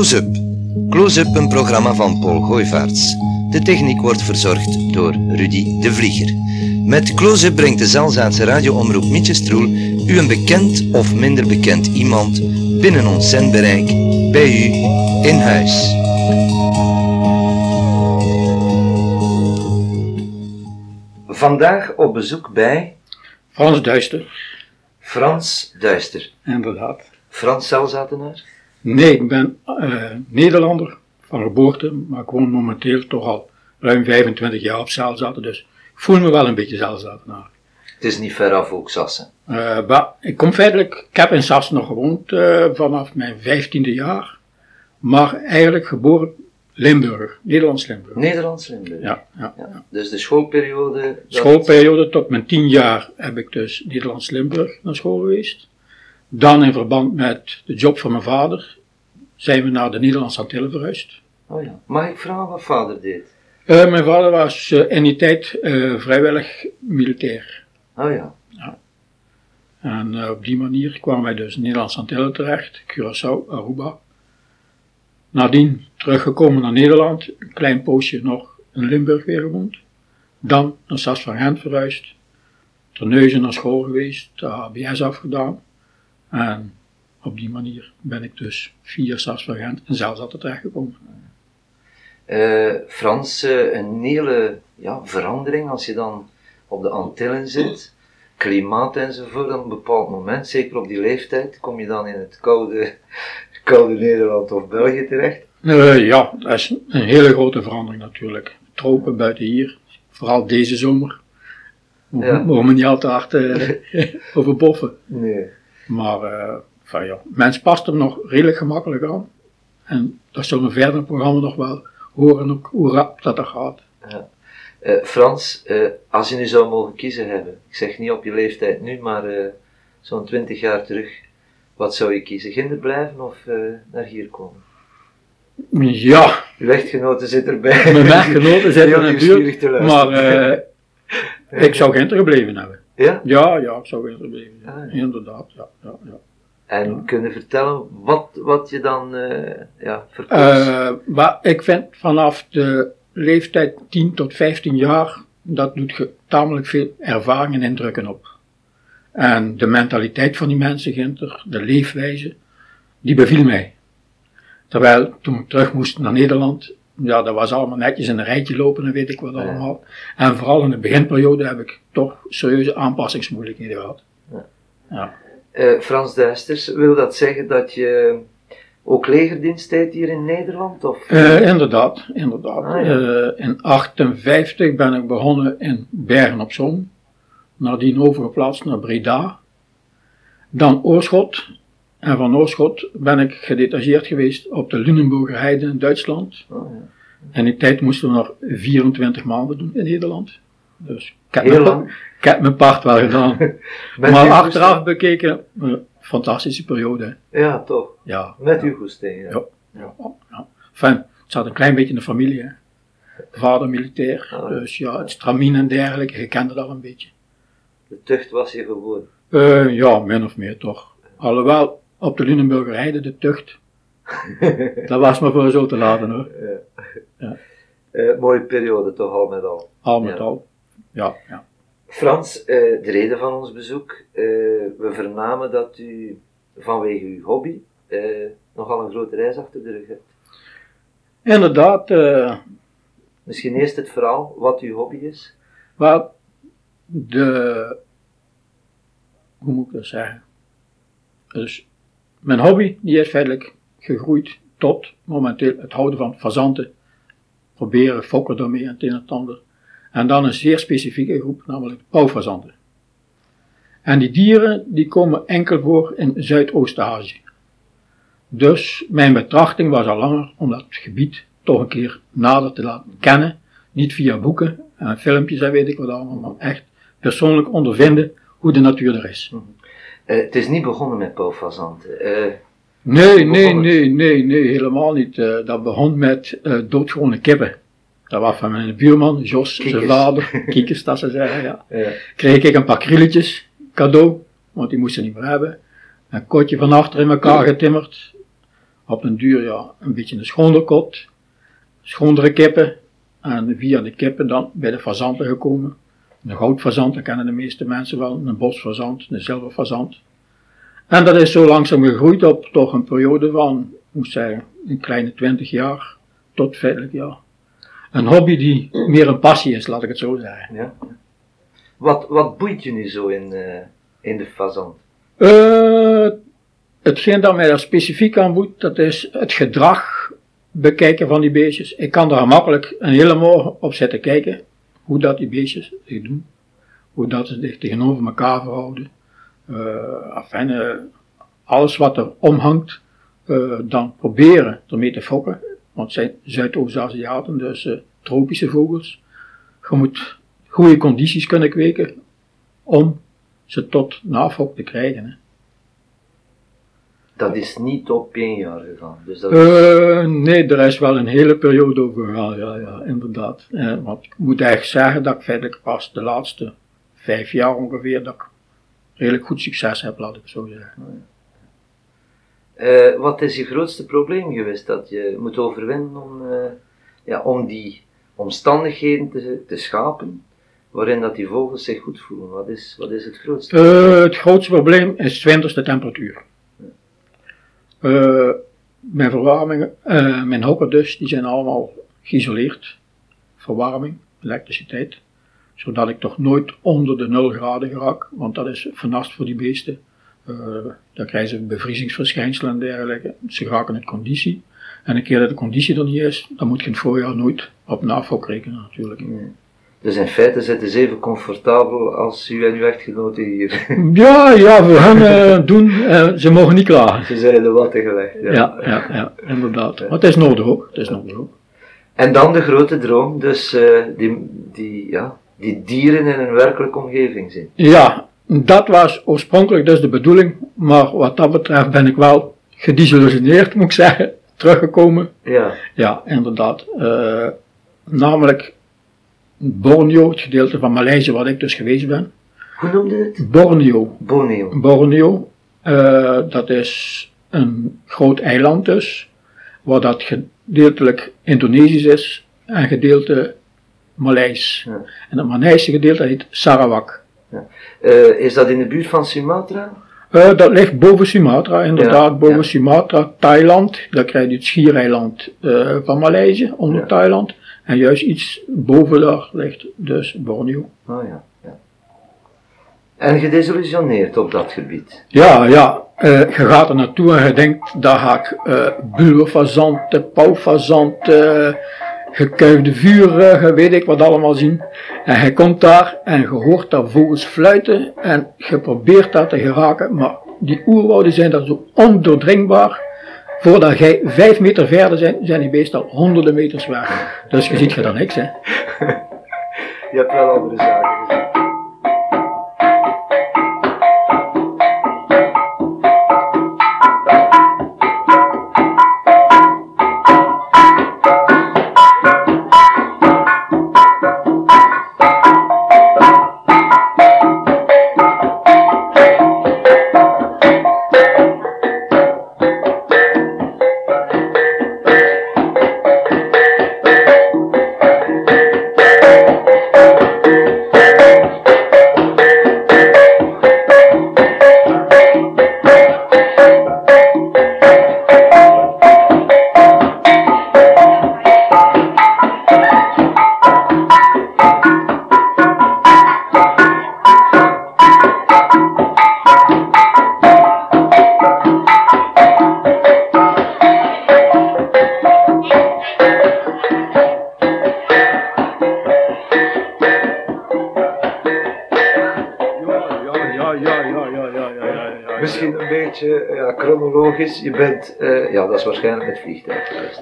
Close-up. Close-up, een programma van Paul Gooivaerts. De techniek wordt verzorgd door Rudy de Vlieger. Met Close-up brengt de Zelzaatse radioomroep Mietje Stroel u een bekend of minder bekend iemand binnen ons zendbereik bij u in huis. Vandaag op bezoek bij Frans Duister, Frans Duister. inderdaad. Frans Zelzatenaar? Nee, ik ben eh, Nederlander van geboorte, maar ik woon momenteel toch al ruim 25 jaar op Zelzaten, dus ik voel me wel een beetje Zelzatenaar. Het is niet ver af ook Sassen. Eh, maar ik kom feitelijk, ik heb in Sas nog gewoond eh, vanaf mijn 15e jaar, maar eigenlijk geboren Limburg, Nederlands Limburg. Nederlands Limburg. Ja, ja. Ja. Dus de schoolperiode. dat- Schoolperiode tot mijn 10 jaar heb ik dus Nederlands Limburg naar school geweest. Dan in verband met de job van mijn vader zijn we naar de Nederlandse Antillen verhuisd. Oh ja. Mag ik vragen wat vader deed? Eh, mijn vader was eh, in die tijd eh, vrijwillig militair. Oh ja. En eh, op die manier kwamen wij dus in Nederlandse Antillen terecht, Curaçao, Aruba. Nadien teruggekomen naar Nederland, een klein poosje nog in Limburg weer gewoond. Dan naar Sas van Gent verhuisd, Terneuzen naar school geweest, de HBS afgedaan. En op die manier ben ik dus van Gent en zelfs altijd terechtgekomen. Eh, Frans, een hele ja, verandering als je dan op de Antillen zit. Klimaat enzovoort op een bepaald moment, zeker op die leeftijd, kom je dan in het koude, koude Nederland of België terecht. Eh, ja, dat is een hele grote verandering natuurlijk. Tropen buiten hier, vooral deze zomer. We Ja. mogen we niet al te hard eh, over boffen. Nee. Maar van, mens past hem nog redelijk gemakkelijk aan. En dat zullen we verder in het programma nog wel horen ook hoe rap dat er gaat. Eh, Frans, eh, als je nu zou mogen kiezen hebben, ik zeg niet op je leeftijd nu, maar eh, zo'n 20 jaar terug, wat zou je kiezen? Ginder blijven of naar hier komen? Ja, Uw echtgenote zit erbij. mijn echtgenoten zijn Heel er natuurlijk, maar ik zou Ginter gebleven hebben. Ja? Ja, ja, ik zou Ginter gebleven hebben. Ah, ja. Inderdaad, ja. ja, ja. En kunnen vertellen wat, wat je dan eh ja, maar ik vind vanaf de leeftijd 10 tot 15 jaar, dat doet ge- tamelijk veel ervaring en indrukken op. En de mentaliteit van die mensen, Ginter, de leefwijze, die beviel mij. Terwijl toen ik terug moest naar Nederland, ja, dat was allemaal netjes in een rijtje lopen en weet ik wat Ja. allemaal. En vooral in de beginperiode heb ik toch serieuze aanpassingsmoeilijkheden gehad. Eh, Frans Duisters, wil dat zeggen dat je ook legerdienst deed hier in Nederland? Of? Eh, inderdaad, inderdaad. Ah, ja. Eh, in 58 ben ik begonnen in Bergen op Zoom. Nadien overgeplaatst naar Breda. Dan Oorschot. En van Oorschot ben ik gedetacheerd geweest op de Lunenburger Heide in Duitsland. Oh, ja. En die tijd moesten we nog 24 maanden doen in Nederland. Dus ik heb, Heel mijn, lang. ik heb mijn part wel gedaan. Maar achteraf bekeken, eh, fantastische periode. Ja, toch. Ja, Met uw goesting. Ja. Ja. Ja. Enfin, het zat een klein beetje in de familie. Hè. Vader militair, Ah. dus ja, het stramien en dergelijke, je kende dat een beetje. De tucht was je gewoon. Eh, ja, min of meer toch. Alhoewel, op de Lunenburger Heide, de tucht, dat was maar voor zo te laten hoor. Ja. Eh, mooie periode toch al met al. Al met Ja. al. Ja, ja. Frans, eh, de reden van ons bezoek. eh, we vernamen dat u vanwege uw hobby eh, nogal een grote reis achter de rug hebt. Inderdaad, Misschien eerst het verhaal wat uw hobby is. wel, de, hoe moet ik dat zeggen? Dus, mijn hobby, die is feitelijk gegroeid tot momenteel het houden van fazanten. Proberen fokken daarmee en het een en het ander. En dan een zeer specifieke groep, namelijk pauwfazanten. En die dieren, die komen enkel voor in Zuidoost-Azië. Dus mijn betrachting was al langer om dat gebied toch een keer nader te laten kennen. Niet via boeken en filmpjes en weet ik wat allemaal, maar echt persoonlijk ondervinden hoe de natuur er is. Eh, het is niet begonnen met pauwfazanten. Eh, Nee, nee, nee, nee, nee, helemaal niet. Eh, dat begon met doodgewone kippen. Dat was van mijn buurman, Jos, zijn Kiekers. vader, kiekers, dat ze zeggen, ja. Kreeg ik een paar krilletjes cadeau, want die moesten niet meer hebben. Een kotje van achter in elkaar getimmerd. op een duur ja, een beetje een schondere kot, schondere kippen en via de kippen dan bij de fazanten gekomen. Een goudfazant, dat kennen de meeste mensen wel, een bosfazant, een zilverfazant. En dat is zo langzaam gegroeid op toch een periode van, moet zeggen, een kleine twintig jaar tot feitelijk ja. Een hobby die meer een passie is, laat ik het zo zeggen. Ja. Wat, wat boeit je nu zo in, uh, in de fazant? Uh, hetgeen dat mij daar specifiek aan boeit, dat is het gedrag bekijken van die beestjes. Ik kan daar makkelijk een hele morgen op zitten kijken hoe dat die beestjes zich doen, hoe dat ze zich tegenover elkaar verhouden. Uh, afijn, alles wat er omhangt, dan proberen ermee te fokken. Want zijn Zuidoost-Aziaten, dus tropische vogels. Je moet goede condities kunnen kweken om ze tot nafok te krijgen. Hè. Dat is niet op één jaar gegaan. Dus dat uh, nee, er is wel een hele periode over gegaan, ja, ja, inderdaad. Uh, want ik moet eigenlijk zeggen dat ik feitelijk pas de laatste vijf jaar ongeveer dat ik redelijk goed succes heb, laat ik zo zeggen. Uh, wat is je grootste probleem geweest dat je moet overwinnen om, ja, om die omstandigheden te, te schapen waarin dat die vogels zich goed voelen? Wat is, wat is het grootste? Uh, het grootste probleem is winterste temperatuur. Uh, mijn verwarming, uh, mijn hokken dus, die zijn allemaal geïsoleerd. Verwarming, elektriciteit. Zodat ik toch nooit onder de 0 graden raak, want dat is vernast voor die beesten. Dan krijgen ze bevriezingsverschijnselen en dergelijke. Ze raken in conditie. En een keer dat de conditie er niet is, dan moet je in het voorjaar nooit op NAVO rekenen natuurlijk. Dus in feite zitten ze even comfortabel als u en uw echtgenote hier. Ja, ja, we gaan uh, doen, uh, ze mogen niet klagen. Ze zijn de watten gelegd. Ja, ja, ja, ja inderdaad. Maar het is nodig ook, het is nodig ook. En dan de grote droom, dus uh, die, die, ja, die dieren in een werkelijke omgeving zien. Ja, dat was oorspronkelijk dus de bedoeling, maar wat dat betreft ben ik wel gedisillusioneerd, moet ik zeggen, teruggekomen. Ja. Ja, inderdaad. namelijk Borneo, het gedeelte van Maleisië waar ik dus geweest ben. Hoe noemde het? Borneo. Borneo. Borneo, uh, dat is een groot eiland dus, waar dat gedeeltelijk Indonesisch is en gedeelte Maleis. Ja. En het Maleische gedeelte heet Sarawak. Ja. Uh, is dat in de buurt van Sumatra? Uh, dat ligt boven Sumatra, inderdaad, ja, boven Sumatra, Thailand. Daar krijg je het schiereiland van Maleisië, onder Thailand. En juist iets boven daar ligt dus Borneo. Oh ja, ja. En gedesillusioneerd op dat gebied? Ja, ja. Uh, je gaat er naartoe en je denkt, daar ga ik uh, bullenfazanten, pauwfazanten, gekuifde vuren, weet ik wat allemaal zien. En je komt daar en je hoort daar vogels fluiten en je probeert daar te geraken, maar die oerwouden zijn daar zo ondoordringbaar Voordat jij vijf meter verder zijn, zijn die beesten al honderden meters weg. Dus je ziet je dan niks, hè. Je hebt wel andere zaken gezien.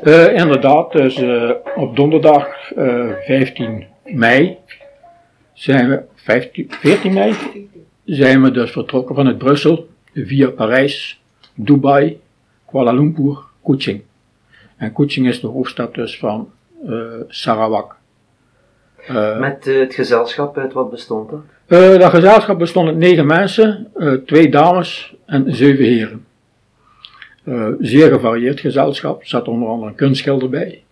Uh, inderdaad, dus uh, op donderdag 15 mei zijn we, 15, 14 mei, zijn we dus vertrokken vanuit Brussel via Parijs, Dubai, Kuala Lumpur, Kuching. En Kuching is de hoofdstad dus van Sarawak. Met het gezelschap, uit wat bestond dat? dat gezelschap bestond uit negen mensen, twee dames en zeven heren. Uh, zeer gevarieerd gezelschap. Er zat onder andere een kunstschilder bij.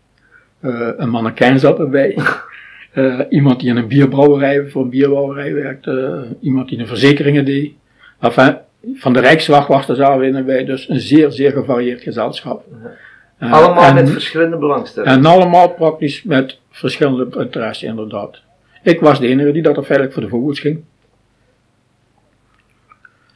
Uh, een mannequin zat erbij. Uh, iemand die in een bierbrouwerij, voor een bierbrouwerij werkte. iemand die in verzekeringen deed. Enfin, van de Rijkswacht was er zaten we bij. Dus een zeer, zeer gevarieerd gezelschap. allemaal en, met verschillende belangstellingen. En allemaal praktisch met verschillende interesses, inderdaad. Ik was de enige die dat er feitelijk voor de vogels ging.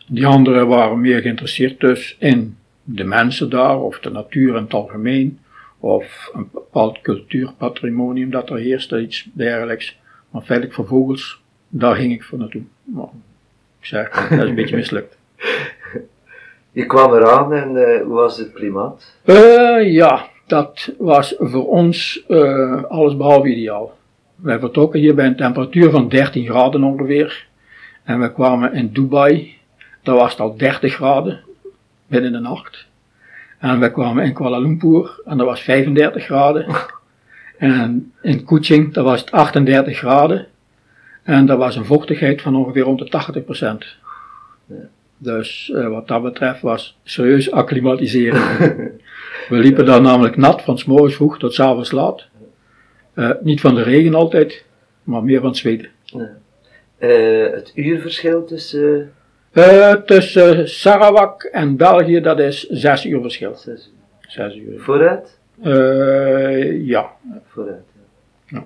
Die anderen waren meer geïnteresseerd dus in de mensen daar, of de natuur in het algemeen, of een bepaald cultuurpatrimonium dat er heerste, iets dergelijks. Maar feitelijk voor vogels, daar ging ik voor naartoe. Maar ik zeg, dat is een beetje mislukt. Je kwam eraan en uh, hoe was het klimaat? Uh, ja, dat was voor ons uh, alles behalve ideaal. Wij vertrokken hier bij een temperatuur van 13 graden ongeveer. En we kwamen in Dubai, daar was het al 30 graden, in de nacht. En we kwamen in Kuala Lumpur, en dat was 35 graden. En in Kuching, daar was het 38 graden. En daar was een vochtigheid van ongeveer rond de 80 procent. Dus uh, wat dat betreft was serieus acclimatiseren. we liepen daar namelijk nat van s morgens vroeg tot s avonds laat. Uh, niet van de regen altijd, maar meer van het zweten. Uh, het uurverschil tussen. Uh, tussen Sarawak en België, dat is zes uur verschil. Zes uur. Zes uur. Vooruit? ja. Vooruit, ja. ja.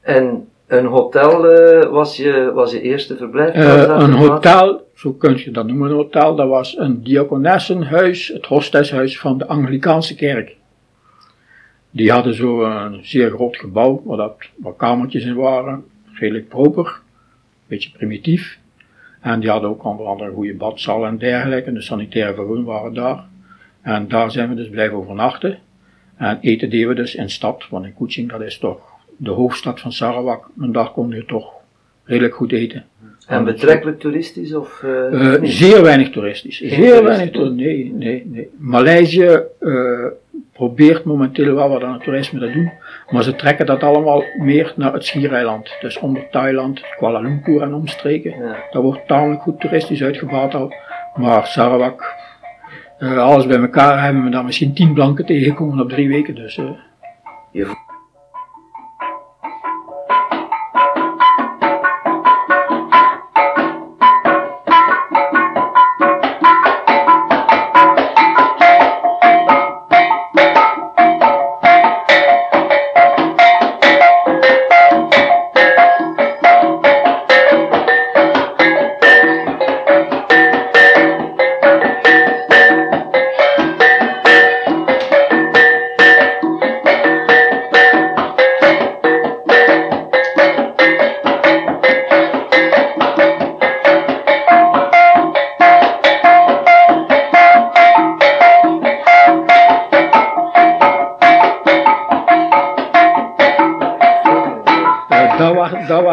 En een hotel was, je, was je eerste verblijf? een hotel, zo kun je dat noemen, een hotel, dat was een diakonessenhuis, het hosteshuis van de Anglikaanse kerk. Die hadden zo een zeer groot gebouw, waar, dat, waar kamertjes in waren, redelijk proper, een beetje primitief. En die hadden ook onder andere een goede badzaal en dergelijke, de sanitaire vergunningen waren daar. En daar zijn we dus blijven overnachten. En eten deden we dus in stad, want in Kuching, dat is toch de hoofdstad van Sarawak. En daar kon je toch redelijk goed eten. En betrekkelijk toeristisch of? Uh, uh, zeer weinig toeristisch. zeer weinig toeristisch. Nee, nee, nee. Maleisië uh, probeert momenteel wel wat aan het toerisme te doen, maar ze trekken dat allemaal meer naar het schiereiland. Dus onder Thailand, Kuala Lumpur en omstreken. Ja. Dat wordt tamelijk goed toeristisch uitgebouwd al. Maar Sarawak, alles bij elkaar hebben we daar misschien tien blanken tegengekomen op drie weken. Dus, je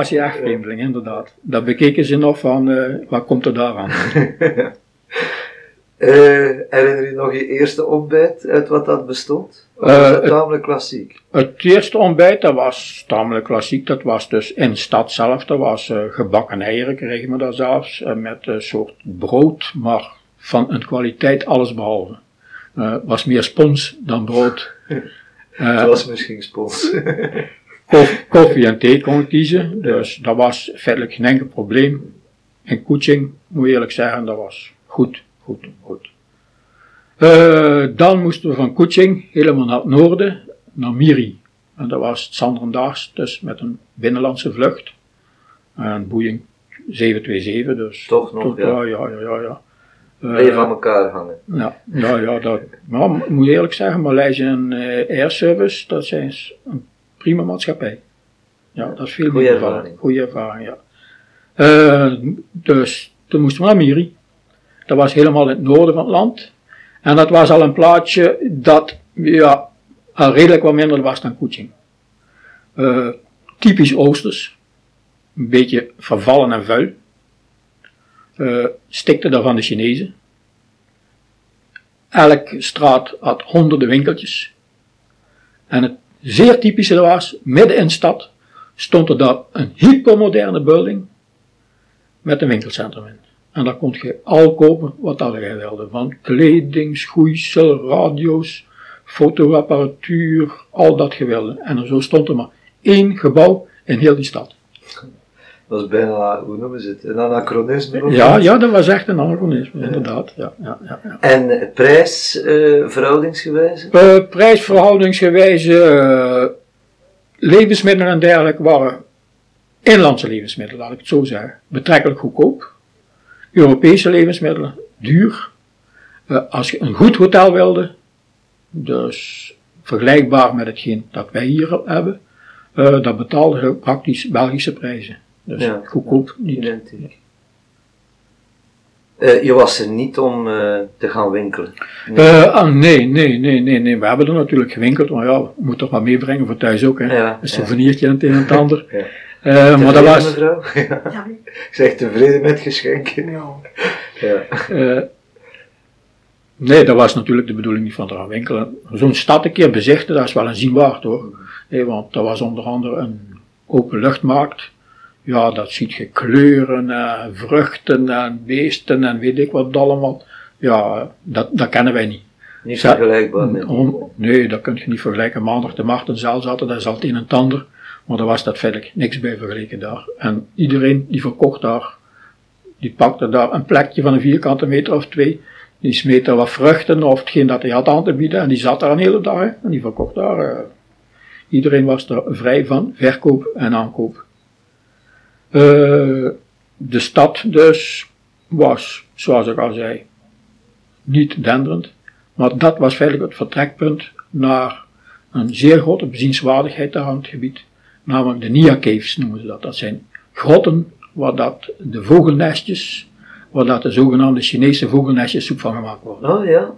was inderdaad. Dat bekeken ze nog van, uh, wat komt er daar aan? uh, herinner je nog je eerste ontbijt uit wat dat bestond? Of was dat tamelijk klassiek? Het eerste ontbijt, dat was tamelijk klassiek. Dat was dus in de stad zelf. Dat was uh, gebakken eieren, kregen we daar zelfs. met een soort brood, maar van een kwaliteit alles behalve. was meer spons dan brood. Het was misschien spons. koffie en thee kon kiezen. Dus dat was feitelijk geen enkel probleem. En Kuching, moet ik eerlijk zeggen, dat was goed, goed, goed. Uh, dan moesten we van Kuching helemaal naar het noorden, naar Miri. En dat was het Sanderendaags, dus met een binnenlandse vlucht. Een Boeing 727, dus. Toch nog, ja. Ja, ja, ja, ja. Uh, van elkaar hangen. Ja, ja, ja dat, maar moet eerlijk zeggen, Maleisië en uh, Air Service, dat zijn een prima maatschappij. Ja, dat is veel Goeie ervaring. Goeie ervaring, ja. Uh, dus toen moesten we naar Miri. Dat was helemaal in het noorden van het land. En dat was al een plaatsje dat ja, al redelijk wat minder was dan Kuching. Uh, typisch Oosters. Een beetje vervallen en vuil. Uh, stikte daar van de Chinezen. Elke straat had honderden winkeltjes. En het zeer typische was, midden in de stad, stond er daar een hypermoderne building met een winkelcentrum in. En daar kon je al kopen wat dat jij wilde. Van kleding, schoeisel, radio's, fotoapparatuur, al dat je wilde. En zo stond er maar één gebouw in heel die stad. Dat is bijna, hoe noemen ze het, een anachronisme? Ja, ja, dat was echt een anachronisme, inderdaad. Ja, ja, ja, ja. En prijsverhoudingsgewijs? Uh, prijsverhoudingsgewijs, uh, levensmiddelen en dergelijke waren inlandse levensmiddelen, laat ik het zo zeggen, betrekkelijk goedkoop. Europese levensmiddelen, duur. Uh, als je een goed hotel wilde, dus vergelijkbaar met hetgeen dat wij hier hebben, uh, dan betaalde je praktisch Belgische prijzen. Dus ja, goedkoop niet. Identiek. Uh, je was er niet om uh, te gaan winkelen? Nee. Uh, ah, nee, nee, nee, nee, nee. We hebben er natuurlijk gewinkeld, maar ja, we moeten toch wat meebrengen voor thuis ook. Hè. Ja, een souvenirtje en het een en het ander. ja. maar dat was. Mevrouw? Ja. Ik zeg tevreden met geschenken. Ja. ja. nee, dat was natuurlijk de bedoeling niet van te gaan winkelen. Zo'n stad een keer bezichten, dat is wel een zien waard hoor. Nee, want dat was onder andere een openluchtmarkt ja, dat ziet je kleuren en vruchten en beesten en weet ik wat allemaal. Ja, dat, dat kennen wij niet. Niet vergelijkbaar met Nee, dat kun je niet vergelijken. Maandag de markt en zaal zaten, dat is altijd een en ander. Maar daar was dat verder niks bij vergeleken daar. En iedereen die verkocht daar, die pakte daar een plekje van een vierkante meter of twee. Die smeet er wat vruchten of hetgeen dat hij had aan te bieden. En die zat daar een hele dag. En die verkocht daar. Uh, iedereen was er vrij van verkoop en aankoop. Uh, de stad dus was, zoals ik al zei, niet denderend, maar dat was feitelijk het vertrekpunt naar een zeer grote bezienswaardigheid daar aan het gebied, namelijk de Nia Caves noemen ze dat. Dat zijn grotten waar dat de vogelnestjes, waar dat de zogenaamde Chinese vogelnestjes soep van gemaakt worden. Oh ja.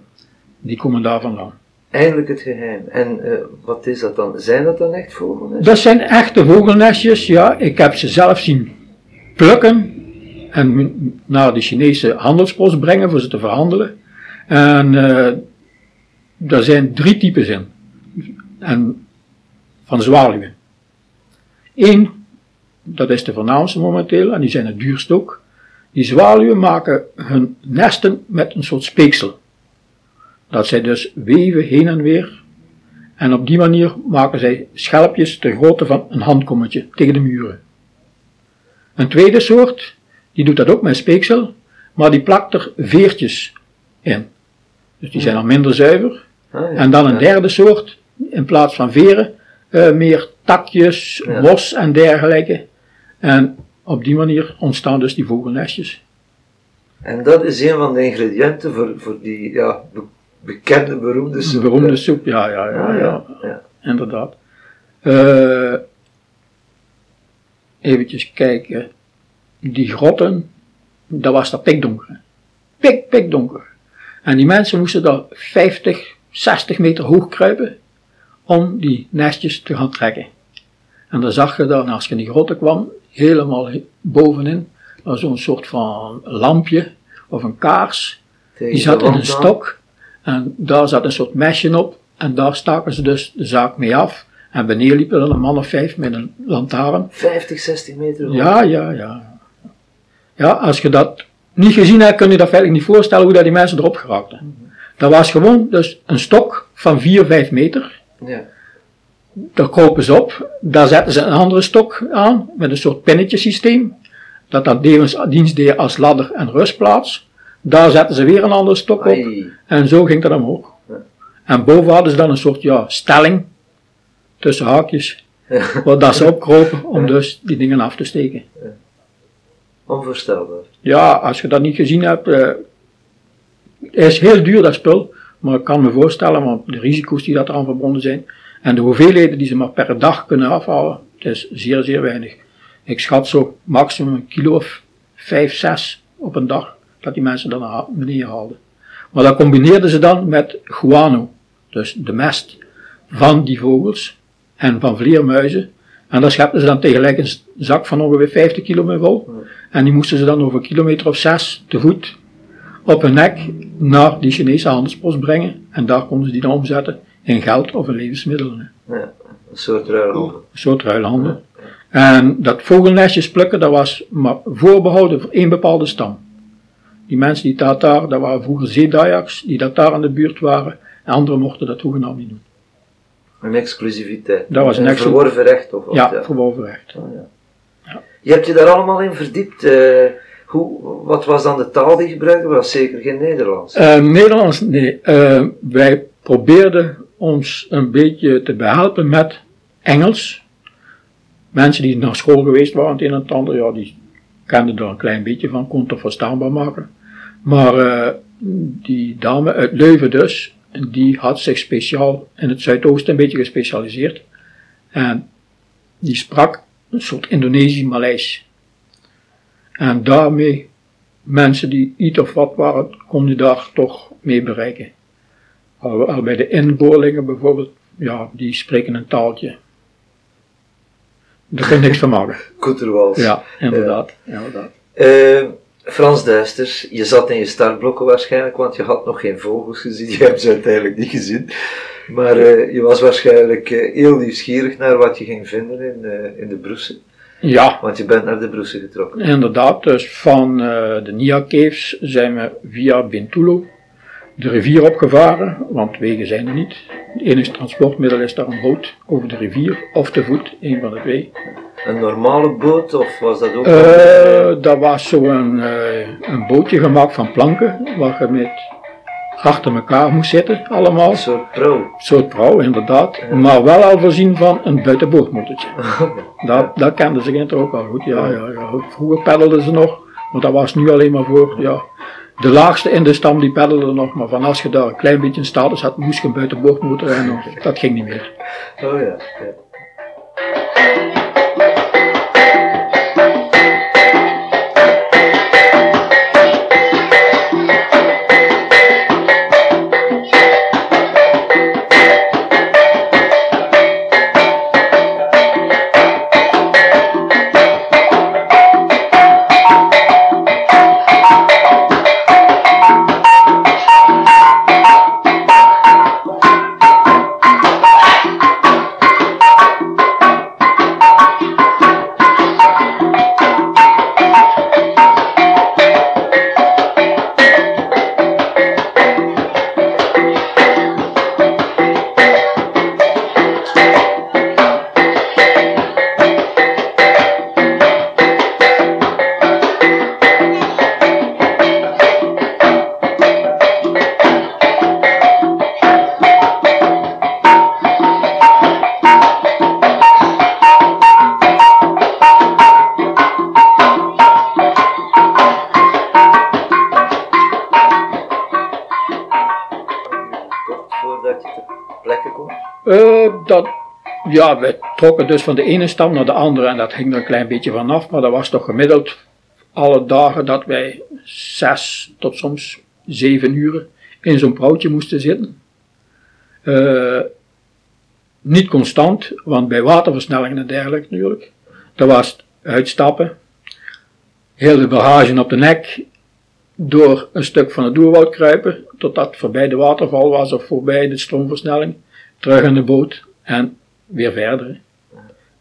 Die komen daar vandaan. Eindelijk het geheim. En uh, wat is dat dan? Zijn dat dan echt vogelnestjes? Dat zijn echte vogelnestjes, ja. Ik heb ze zelf zien plukken en naar de Chinese handelspost brengen voor ze te verhandelen. En uh, daar zijn drie types in. En, van zwaluwen. Eén, dat is de voornaamste momenteel, en die zijn het duurst ook. Die zwaluwen maken hun nesten met een soort speeksel. Dat zij dus weven heen en weer. En op die manier maken zij schelpjes ter grootte van een handkommetje tegen de muren. Een tweede soort, die doet dat ook met speeksel, maar die plakt er veertjes in. Dus die zijn dan minder zuiver. Ah, en dan een derde soort, in plaats van veren, uh, meer takjes, ja. mos en dergelijke. En op die manier ontstaan dus die vogelnestjes. En dat is een van de ingrediënten voor, voor die ja, bekende, beroemde soep. Beroemde soep, ja, ja, ja, ah, ja, ja, inderdaad. Uh, eventjes kijken. Die grotten, dat was dat pikdonker. Pik, pikdonker. En die mensen moesten daar 50, 60 meter hoog kruipen om die nestjes te gaan trekken. En dan zag je dan, als je in die grotten kwam, helemaal bovenin, zo'n soort van lampje of een kaars. Die zat in een stok en daar zat een soort mesje op en daar staken ze dus de zaak mee af. En beneden liepen er een man of vijf met een lantaarn. 50, 60 meter hoog. Ja, ja, ja. Ja, als je dat niet gezien hebt, kun je dat feitelijk niet voorstellen hoe dat die mensen erop geraakten. Dat was gewoon dus een stok van 4, 5 meter. Ja. Daar kropen ze op, daar zetten ze een andere stok aan, met een soort pinnetjesysteem. Dat dat dienst deed als ladder en rustplaats. Daar zetten ze weer een andere stok op. En zo ging dat omhoog. Ja. En boven hadden ze dan een soort ja, stelling tussen haakjes, wat dat ze opkropen om dus die dingen af te steken. Onvoorstelbaar. Ja, als je dat niet gezien hebt, het is heel duur dat spul, maar ik kan me voorstellen, want de risico's die dat eraan verbonden zijn, en de hoeveelheden die ze maar per dag kunnen afhalen, het is zeer, zeer weinig. Ik schat zo maximum een kilo of 5, 6 op een dag, dat die mensen dan naar beneden haalden. Maar dat combineerden ze dan met guano, dus de mest van die vogels, en van vleermuizen. En daar schepten ze dan tegelijk een zak van ongeveer 50 kilo vol. En die moesten ze dan over een kilometer of zes te voet op hun nek naar die Chinese handelspost brengen. En daar konden ze die dan omzetten in geld of in levensmiddelen. Ja, een soort ruilhandel. Een soort ruilhandel. En dat vogelnestjes plukken, dat was maar voorbehouden voor één bepaalde stam. Die mensen die dat daar, dat waren vroeger zeedajaks, die dat daar in de buurt waren. En anderen mochten dat hoegenaamd niet doen. Een exclusiviteit. Dat was een een verworven recht of wat? Ja, verboven recht. Oh, ja. Je hebt je daar allemaal in verdiept. eh, hoe, wat was dan de taal die je gebruikte? Dat was zeker geen Nederlands. Eh, Nederlands, nee. Eh, wij probeerden ons een beetje te behelpen met Engels. Mensen die naar school geweest waren, het een en het ander, ja, die kenden er een klein beetje van, kon het verstaanbaar maken. Maar eh, die dame uit Leuven dus, die had zich speciaal in het Zuidoosten een beetje gespecialiseerd. En die sprak een soort Indonesisch-Maleis. En daarmee mensen die iets of wat waren, kon je daar toch mee bereiken. Al, bij de inboorlingen bijvoorbeeld, ja, die spreken een taaltje. Daar kun je niks van maken. Koeterwals. Ja, inderdaad. inderdaad. Eh, Frans Duisters, je zat in je startblokken waarschijnlijk, want je had nog geen vogels gezien. Je hebt ze uiteindelijk niet gezien. Maar eh, je was waarschijnlijk eh, heel nieuwsgierig naar wat je ging vinden in, eh, in de broesen. Ja, Want je bent naar de broesen getrokken. inderdaad. Dus van de Nia Caves zijn we via Bintulo de rivier opgevaren, want wegen zijn er niet. Het enige transportmiddel is daar een boot over de rivier of te voet, een van de twee. Een normale boot of was dat ook? Eh, dat was zo'n eh, een bootje gemaakt van planken, waar je met achter elkaar moest zitten, allemaal. een soort pro. Een soort inderdaad. Maar wel al voorzien van een buitenboordmotortje. Dat, dat kenden ze toch ook al goed. Ja, ja, ja. Vroeger peddelden ze nog, maar dat was nu alleen maar voor, ja. De laagste in de stam die peddelde nog, maar van als je daar een klein beetje status had, moest je een buitenboordmotor rijden. Dat ging niet meer. Oh ja. ja. Ja, we trokken dus van de ene stam naar de andere en dat hing er een klein beetje vanaf, maar dat was toch gemiddeld alle dagen dat wij zes tot soms zeven uren in zo'n prauwtje moesten zitten. Eh, niet constant, want bij waterversnellingen en dergelijke natuurlijk. Dat was uitstappen, heel de bagage op de nek, door een stuk van het doerwoud kruipen, totdat voorbij de waterval was of voorbij de stroomversnelling, terug in de boot en weer verder.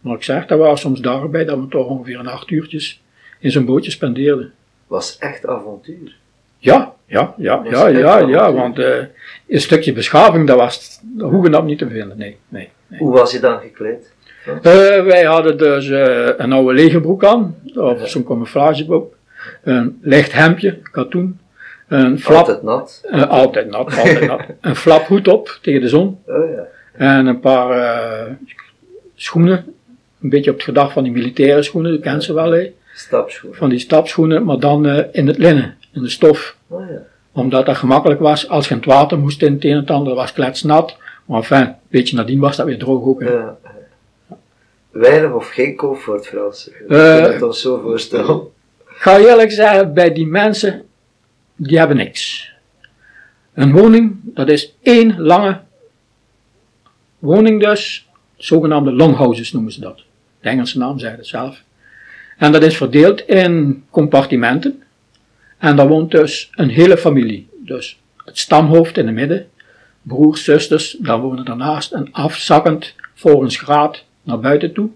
Maar ik zeg, dat waren soms dagen bij dat we toch ongeveer een acht uurtjes in zo'n bootje spendeerden. Was echt avontuur. Ja, ja, ja, ja, ja, ja, want eh, een stukje beschaving, dat was hoegenaamd niet te vinden, nee, nee. nee. Hoe was je dan gekleed? Eh, wij hadden dus eh, een oude legerbroek aan, of zo'n camouflagebroek, een licht hemdje, katoen, een flap, Altijd nat. altijd nat, altijd nat, een flaphoed op tegen de zon, Oh ja. En een paar eh, schoenen. Een beetje op het gedacht van die militaire schoenen, dat kent ze wel, hè? Stapschoenen. Van die stapschoenen, maar dan eh, in het linnen, in de stof. Oh ja. Omdat dat gemakkelijk was. Als je in het water moest in het een en het ander, was kletsnat. Maar enfin, een beetje nadien was dat weer droog ook. Ja. Weinig of geen comfort, Frans. Ik Eh, kan het ons zo voorstellen. Ik ga eerlijk zeggen, bij die mensen, die hebben niks. Een woning, dat is één lange woning dus, zogenaamde longhouses noemen ze dat. De Engelse naam zegt het zelf. En dat is verdeeld in compartimenten. En daar woont dus een hele familie. Dus het stamhoofd in het midden, broers, zusters, dan wonen daarnaast en afzakkend volgens graad naar buiten toe.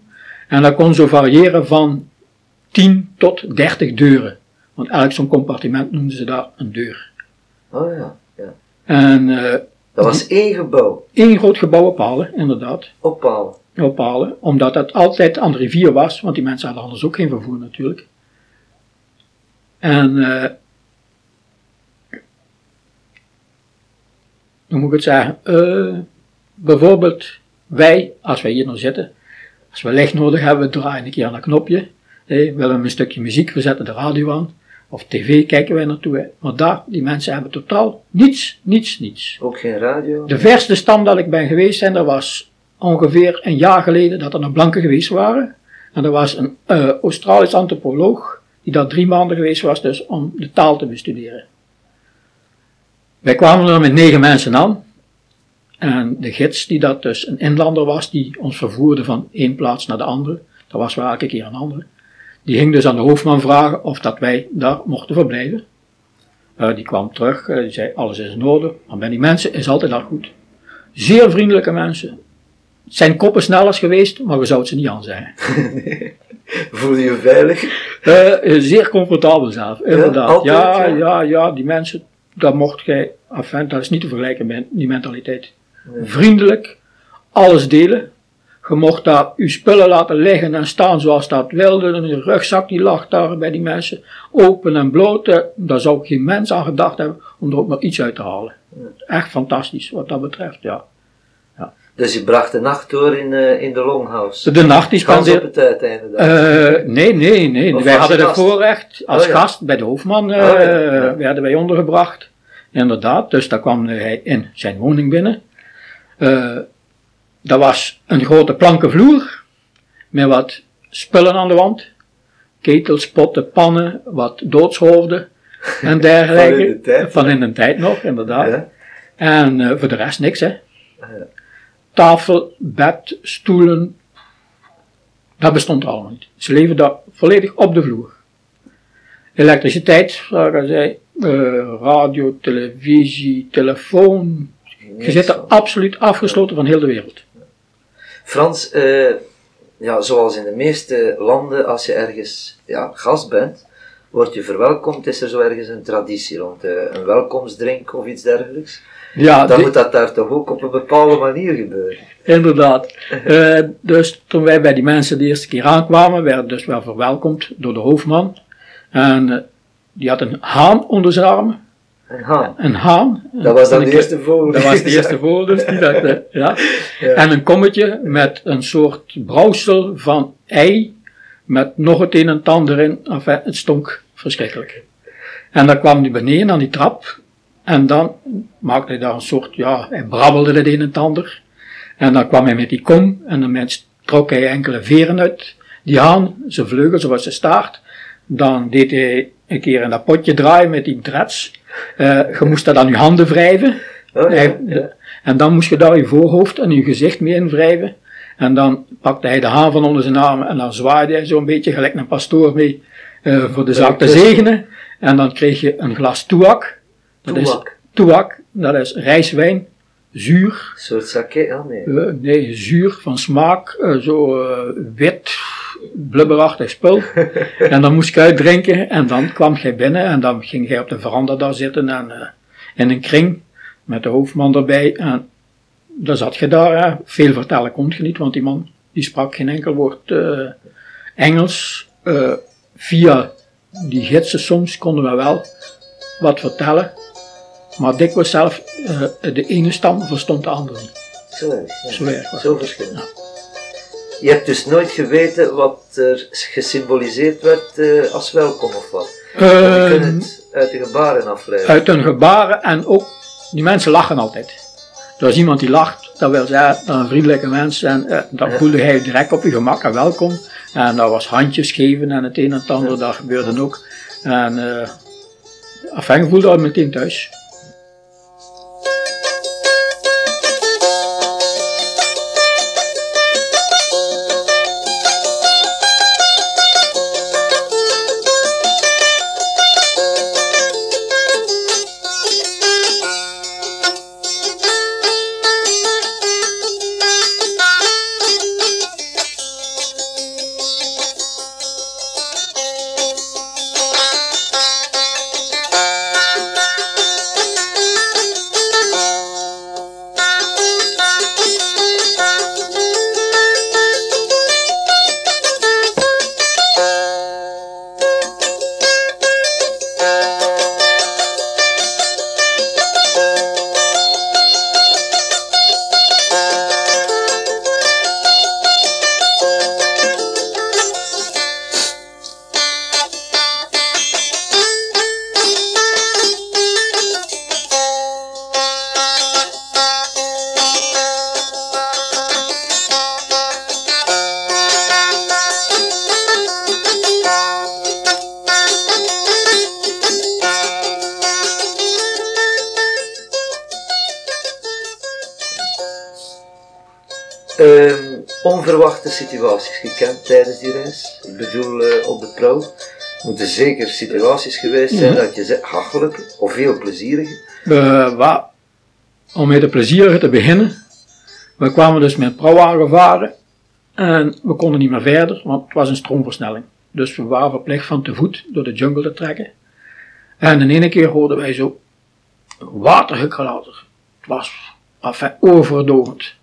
En dat kon zo variëren van 10 tot 30 deuren. Want elk zo'n compartiment noemden ze daar een deur. Oh ja, ja. En eh, Dat was één gebouw, één groot gebouw op Palen, inderdaad. Op Palen, omdat het altijd aan de rivier was, want die mensen hadden anders ook geen vervoer natuurlijk. En eh hoe moet ik het zeggen? Eh, bijvoorbeeld wij, als wij hier nou zitten, als we licht nodig hebben, we draaien een keer aan een knopje. Hé, willen we een stukje muziek, we zetten de radio aan. Of tv kijken wij naartoe. hè. Maar daar, die mensen hebben totaal niets, niets, niets. Ook geen radio. De verste stam dat ik ben geweest zijn, dat was ongeveer een jaar geleden dat er nog blanken geweest waren. En er was een eh, Australisch antropoloog die daar drie maanden geweest was dus om de taal te bestuderen. Wij kwamen er met negen mensen aan. En de gids, die dat dus een inlander was, die ons vervoerde van één plaats naar de andere, dat was wel elke keer een andere, die ging dus aan de hoofdman vragen of dat wij daar mochten verblijven. Eh, die kwam terug, eh, die zei alles is in orde, maar bij die mensen is altijd al goed. Zeer vriendelijke mensen. Het zijn koppen snellers geweest, maar we zouden ze niet aan zijn. Voel je je veilig? Eh, zeer comfortabel zelf, inderdaad. altijd, Ja, ja? ja, ja, die mensen, dat mocht jij, enfin, dat is niet te vergelijken met die mentaliteit. Nee. Vriendelijk, alles delen. Je mocht daar je spullen laten liggen en staan zoals dat wilde. En je rugzak die lag daar bij die mensen. Open en bloot. eh, Daar zou geen mens aan gedacht hebben om er ook maar iets uit te halen. Echt fantastisch wat dat betreft, ja. Dus je bracht de nacht door in, eh, in de longhouse. De nacht Kans op het uiteinde dan. Eh, nee, nee, nee. Of wij hadden het voorrecht als Oh, ja. gast bij de hoofdman, eh, Oh, ja, ja. werden wij ondergebracht. Inderdaad, dus daar kwam hij in zijn woning binnen. Dat was een grote planken vloer met wat spullen aan de wand. Ketels, potten, pannen, wat doodshoofden en dergelijke. Van in de tijd, Van in de tijd nog, inderdaad. Ja. En eh, voor de rest niks, hè. Ja. Tafel, bed, stoelen, dat bestond er allemaal niet. Ze leven daar volledig op de vloer. Elektriciteit, al zei, eh, radio, televisie, telefoon. Je zit er absoluut afgesloten van heel de wereld. Frans, eh, ja, zoals in de meeste landen, als je ergens ja, gast bent, word je verwelkomd, is er zo ergens een traditie rond eh, een welkomstdrink of iets dergelijks. Ja, Dan moet dat daar toch ook op een bepaalde manier gebeuren. inderdaad. Eh, dus toen wij bij die mensen de eerste keer aankwamen, werden dus wel verwelkomd door de hoofdman. En die had een haan onder zijn arm. Een haan. Een haan. Dat was dan de eerste vogel. Dat was de eerste vogel, dus die dacht, eh, ja. Ja. En een kommetje met een soort brouwsel van ei, met nog het een en het ander in. Enfin, het stonk verschrikkelijk. En dan kwam hij beneden aan die trap, en dan maakte hij daar een soort, ja, hij brabbelde het een en het ander. En dan kwam hij met die kom, en dan trok hij enkele veren uit die haan, zijn vleugels, zoals zijn staart. Dan deed hij een keer in dat potje draaien met die dreads. Eh, je moest dat aan je handen wrijven. Oh, ja. Hij- ja. en dan moest je daar je voorhoofd en je gezicht mee invrijven. En dan pakte hij de haan van onder zijn armen en dan zwaaide hij zo'n beetje gelijk een pastoor mee eh, voor de zaak te zegenen. En dan kreeg je een glas toeak. Dat is Toeak. dat is rijstwijn, zuur. Een soort sake? Ah, nee. eh, nee, zuur van smaak, zo wit, blubberachtig spul. en dan moest je uitdrinken en dan kwam jij binnen en dan ging jij op de veranda daar zitten en eh, in een kring met de hoofdman erbij. En dan zat je daar, hè. veel vertellen kon je niet, want die man die sprak geen enkel woord eh, Engels. Eh, via die gidsen soms konden we wel wat vertellen, maar dikwijls zelf de ene stam verstond de andere niet. Zo erg. Zo erg verschillend. Je hebt dus nooit geweten wat er gesymboliseerd werd eh, als welkom of wat. Want je Eh, kunt het uit de gebaren afleiden. uit hun gebaren en ook, die mensen lachen altijd. Is iemand die lacht, dat wil zeggen, een vriendelijke mens en eh, dan Ja. voelde hij direct op je gemak en welkom. En dat was handjes geven en het een en het ander, dat gebeurde ook. En uh, je voelde meteen thuis. Moeten zeker situaties geweest zijn dat je zegt, hachelijke of veel plezierige. We, wa- om met de plezierige te beginnen. We kwamen dus met Pro varen en we konden niet meer verder, want het was een stroomversnelling. Dus we waren verplicht van te voet door de jungle te trekken. En in ene keer hoorden wij zo watergeklater. Het was enfin, overdovend.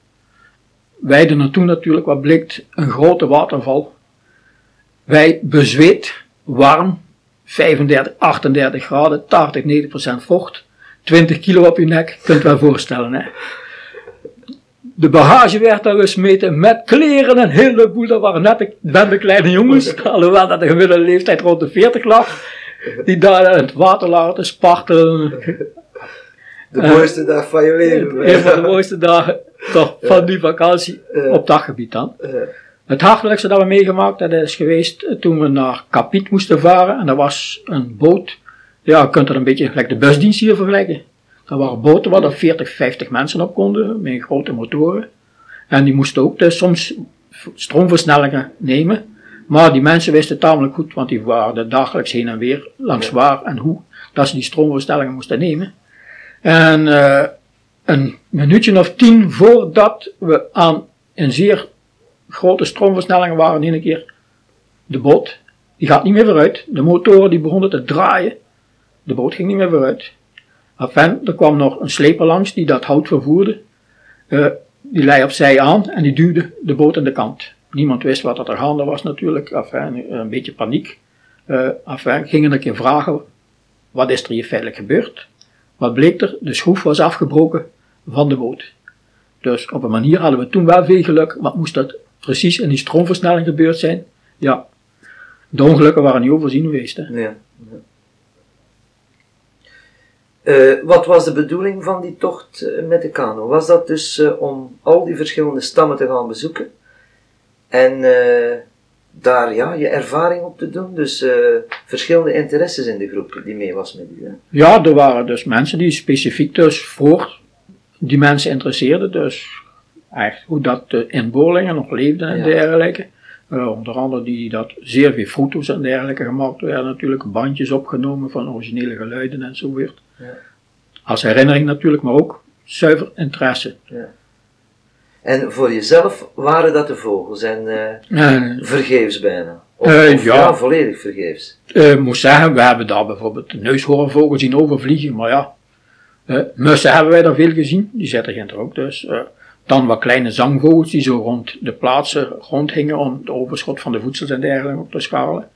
Wij er naartoe natuurlijk, wat blikt, een grote waterval. Wij bezweet, warm, 35, 38 graden, 80, 90 procent vocht. 20 kilo op je nek, kunt wel voorstellen. Hè? De bagage werd daar gesmeten met kleren en een heleboel. Dat waren net de, net de kleine jongens, alhoewel dat de gemiddelde leeftijd rond de 40 lag. Die daar in het water lagen te spartelen. De mooiste dag van je leven. Een van de mooiste dagen toch, van die vakantie Ja. op dat gebied dan. Het hartelijkste dat we meegemaakt hebben is geweest eh, toen we naar Capiet moesten varen. En dat was een boot. Ja, je kunt het een beetje gelijk de busdienst hier vergelijken. Dat waren boten waar er 40, 50 mensen op konden, met grote motoren. En die moesten ook dus soms stroomversnellingen nemen. Maar die mensen wisten tamelijk goed, want die waren dagelijks heen en weer, langs waar en hoe, dat ze die stroomversnellingen moesten nemen. En eh, een minuutje of tien voordat we aan een zeer grote stroomversnellingen waren in een keer de boot. Die gaat niet meer vooruit. De motoren die begonnen te draaien. De boot ging niet meer vooruit. Enfin, er kwam nog een sleper langs die dat hout vervoerde. Eh, die lei opzij aan en die duwde de boot aan de kant. Niemand wist wat er gaande was natuurlijk. Enfin, een beetje paniek. Eh enfin, gingen een keer vragen, wat is er hier feitelijk gebeurd? Wat bleek er? De schroef was afgebroken van de boot. Dus op een manier hadden we toen wel veel geluk. Wat moest dat precies in die stroomversnelling gebeurd zijn? Ja, de ongelukken waren niet overzien geweest. Hè. ja. ja. Eh, wat was de bedoeling van die tocht eh, met de kano? Was dat dus eh, om al die verschillende stammen te gaan bezoeken en daar ja, je ervaring op te doen? Dus verschillende interesses in de groep die mee was met u. Hè? Ja, er waren dus mensen die specifiek dus voor die mensen interesseerden. Dus eigenlijk hoe dat de inboorlingen nog leefden en Ja. dergelijke. Eh, onder andere die dat zeer veel foto's en dergelijke gemaakt werden. Natuurlijk bandjes opgenomen van originele geluiden en zo weer. Ja. Als herinnering natuurlijk, maar ook zuiver interesse. En voor jezelf waren dat de vogels en eh, En vergeefs bijna? Of, Eh, of ja. ja, volledig vergeefs. Eh, ik moet zeggen, we hebben daar bijvoorbeeld de neushoornvogel zien overvliegen, maar ja. eh, mussen hebben wij daar veel gezien, die zitten geen er ook dus. Dan wat kleine zangvogels die zo rond de plaatsen rondhingen om de overschot van de voedsels en dergelijke op te schalen.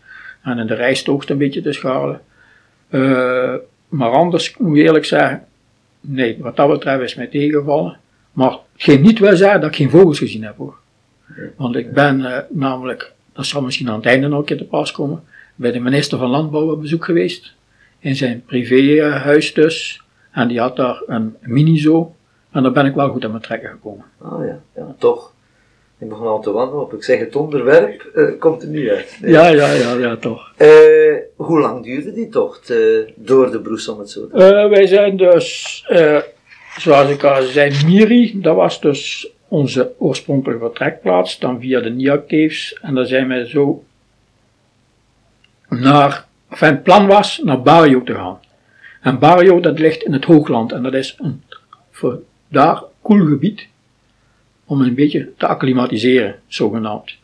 En in de rijstoogst een beetje te schalen. Eh, maar anders moet ik eerlijk zeggen, nee, wat dat betreft is mij tegengevallen. Maar geen niet wil zeggen dat ik geen vogels gezien heb hoor. Want ik ben eh, namelijk, dat zal misschien aan het einde nog een keer te pas komen, bij de minister van Landbouw op bezoek geweest. In zijn privéhuis dus. En die had daar een mini-zoo. En daar ben ik wel goed aan mijn trekken gekomen. Ah ja, ja, toch. Ik begon al te wandelen op. Ik zeg het onderwerp eh, komt er nu uit. Nee. Ja, ja, ja, ja, toch. Eh, hoe lang duurde die tocht eh, door de Broes om het zo te wij zijn dus, zoals ik al zei, Miri, dat was dus onze oorspronkelijke vertrekplaats. Dan via de Nia Caves. En daar zijn wij zo naar, enfin, het plan was naar Barrio te gaan. En Barrio, dat ligt in het hoogland. En dat is een, voor daar, koel gebied. Om een beetje te acclimatiseren, zogenaamd.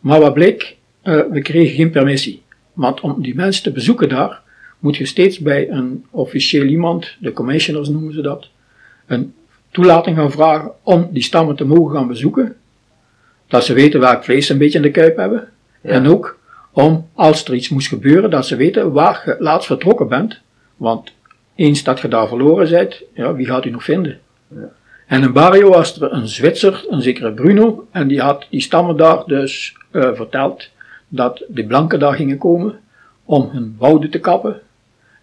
Maar wat bleek, eh, we kregen geen permissie. Want om die mensen te bezoeken daar, moet je steeds bij een officieel iemand, de commissioners noemen ze dat, een toelating gaan vragen om die stammen te mogen gaan bezoeken. Dat ze weten welk vlees ze een beetje in de kuip hebben. Ja. En ook om, als er iets moest gebeuren, dat ze weten waar je laatst vertrokken bent. Want eens dat je daar verloren bent, ja, wie gaat u nog vinden? En in Barrio was er een Zwitser, een zekere Bruno, en die had die stammen daar dus eh, verteld dat de blanken daar gingen komen om hun wouden te kappen.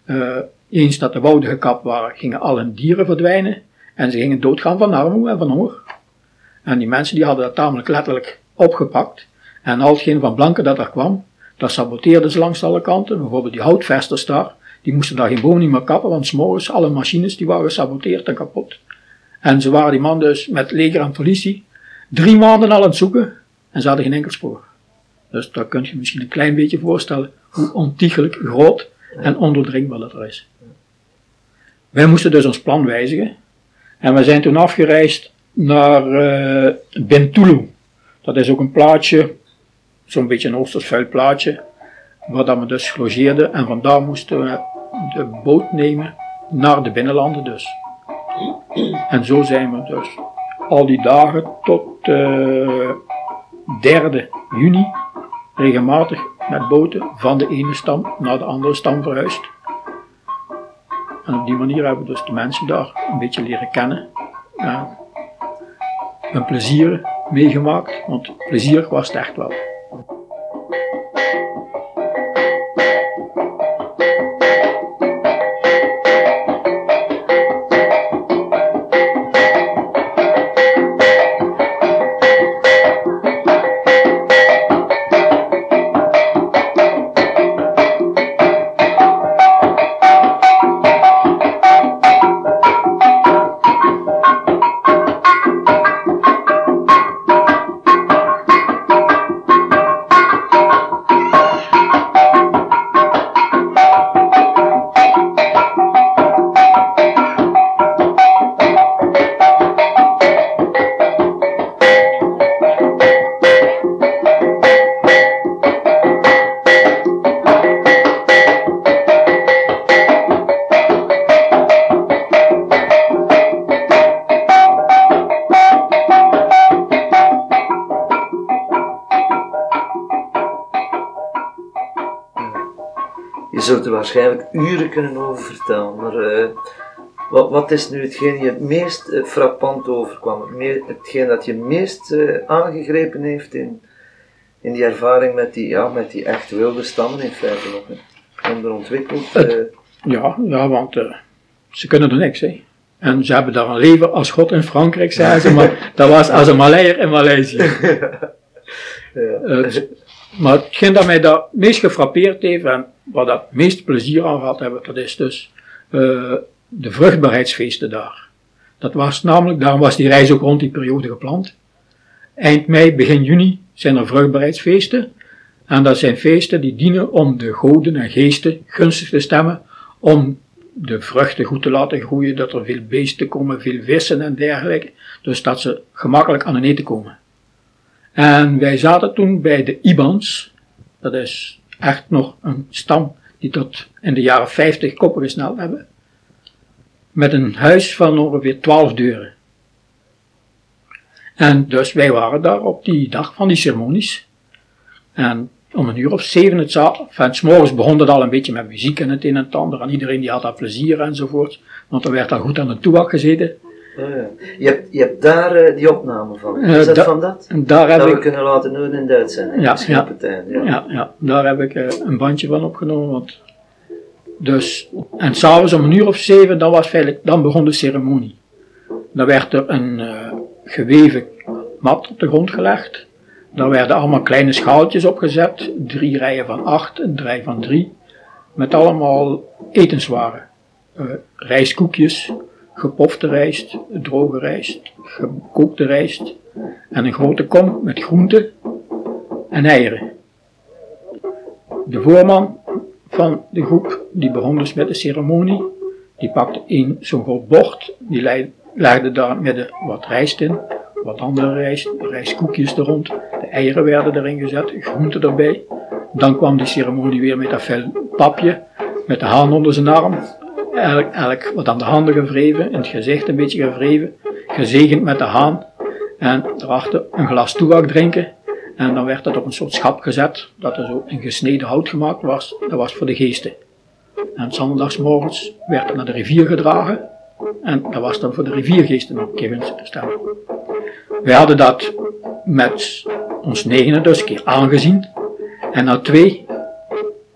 Eh, eens dat de wouden gekapt waren, gingen alle dieren verdwijnen en ze gingen doodgaan van armoede en van honger. En die mensen die hadden dat tamelijk letterlijk opgepakt. En al hetgeen van blanken dat er kwam, dat saboteerden ze langs alle kanten. Bijvoorbeeld die houtvesters daar, die moesten daar geen boom niet meer kappen, want s'morgens alle machines die waren gesaboteerd en kapot. En ze waren die man dus met leger en politie drie maanden al aan het zoeken en ze hadden geen enkel spoor. Dus daar kun je misschien een klein beetje voorstellen hoe ontiegelijk groot en ondoordringbaar dat er is. Wij moesten dus ons plan wijzigen en we zijn toen afgereisd naar uh, Bentulu. Dat is ook een plaatsje, zo'n beetje een oosters vuil plaatsje, waar we dus logeerden en vandaar moesten we de boot nemen naar de binnenlanden dus. En zo zijn we dus al die dagen tot uh, 3 juni regelmatig met boten van de ene stam naar de andere stam verhuisd. En op die manier hebben we dus de mensen daar een beetje leren kennen. Ja, een plezier meegemaakt, want plezier was het echt wel. Zult er waarschijnlijk uren kunnen over vertellen. Maar uh, wat, wat, is nu hetgeen je het meest uh, frappant overkwam? Het hetgeen dat je het meest uh, aangegrepen heeft in, in die ervaring met die, ja, met die echt wilde stammen in feite nog? Hè? Onderontwikkeld? ja, ja, want ze kunnen er niks, hè. En ze hebben daar een leven als God in Frankrijk, zeiden ze, maar dat was als een Maleier in Maleisië. ja. Maar hetgeen dat mij dat meest gefrappeerd heeft, en waar dat het meeste plezier aan gehad hebben, dat is dus uh, de vruchtbaarheidsfeesten daar. Dat was namelijk, daarom was die reis ook rond die periode gepland. Eind mei, begin juni zijn er vruchtbaarheidsfeesten. En dat zijn feesten die dienen om de goden en geesten gunstig te stemmen, om de vruchten goed te laten groeien, dat er veel beesten komen, veel vissen en dergelijke. Dus dat ze gemakkelijk aan hun eten komen. En wij zaten toen bij de Ibans, dat is echt nog een stam die tot in de jaren 50 koppen gesneld hebben. Met een huis van ongeveer 12 deuren. En dus wij waren daar op die dag van die ceremonies. En om een uur of zeven het van s morgens begon het al een beetje met muziek en het een en het ander. En iedereen die had daar plezier enzovoort. Want er werd al goed aan de toebak gezeten. Oh ja. je, hebt, je hebt daar uh, die opname van. Is dat da van dat? Daar heb dat ik, we kunnen laten doen in Duits zijn. Ja, ja, ja. ja, ja. daar heb ik uh, een bandje van opgenomen. Want dus, en s'avonds om een uur of zeven, dan, was feitelijk, dan begon de ceremonie. Dan werd er een geweven mat op de grond gelegd. Daar werden allemaal kleine schaaltjes opgezet. Drie rijen van acht, een rij van drie. Met allemaal etenswaren. rijstkoekjes, gepofte rijst, droge rijst, gekookte rijst en een grote kom met groenten en eieren. De voorman van de groep, die begon dus met de ceremonie, die pakte een zo'n groot bord, die legde daar midden wat rijst in, wat andere rijst, rijstkoekjes er rond, de eieren werden erin gezet, groenten erbij. Dan kwam die ceremonie weer met dat vel papje, met de haan onder zijn arm, elk wat aan de handen gevreven, in het gezicht een beetje gevreven, gezegend met de haan en erachter een glas toebak drinken. En dan werd dat op een soort schap gezet, dat er zo in gesneden hout gemaakt was. Dat was voor de geesten. En zondagsmorgens werd het naar de rivier gedragen. En dat was dan voor de riviergeesten ook keer staan. Wij hadden dat met ons negenen dus een keer aangezien. En na twee